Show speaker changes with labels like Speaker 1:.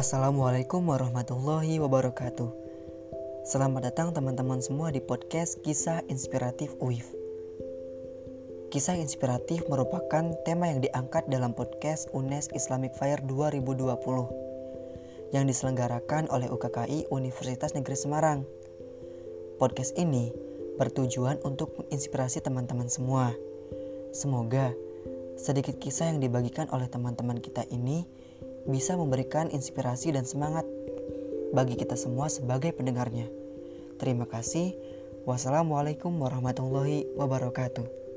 Speaker 1: Assalamualaikum warahmatullahi wabarakatuh. Selamat datang teman-teman semua di podcast Kisah Inspiratif UIF. Kisah inspiratif merupakan tema yang diangkat dalam podcast UNES Islamic Fire 2020 yang diselenggarakan oleh UKKI Universitas Negeri Semarang. Podcast ini bertujuan untuk menginspirasi teman-teman semua. Semoga sedikit kisah yang dibagikan oleh teman-teman kita ini bisa memberikan inspirasi dan semangat bagi kita semua sebagai pendengarnya. Terima kasih. Wassalamualaikum warahmatullahi wabarakatuh.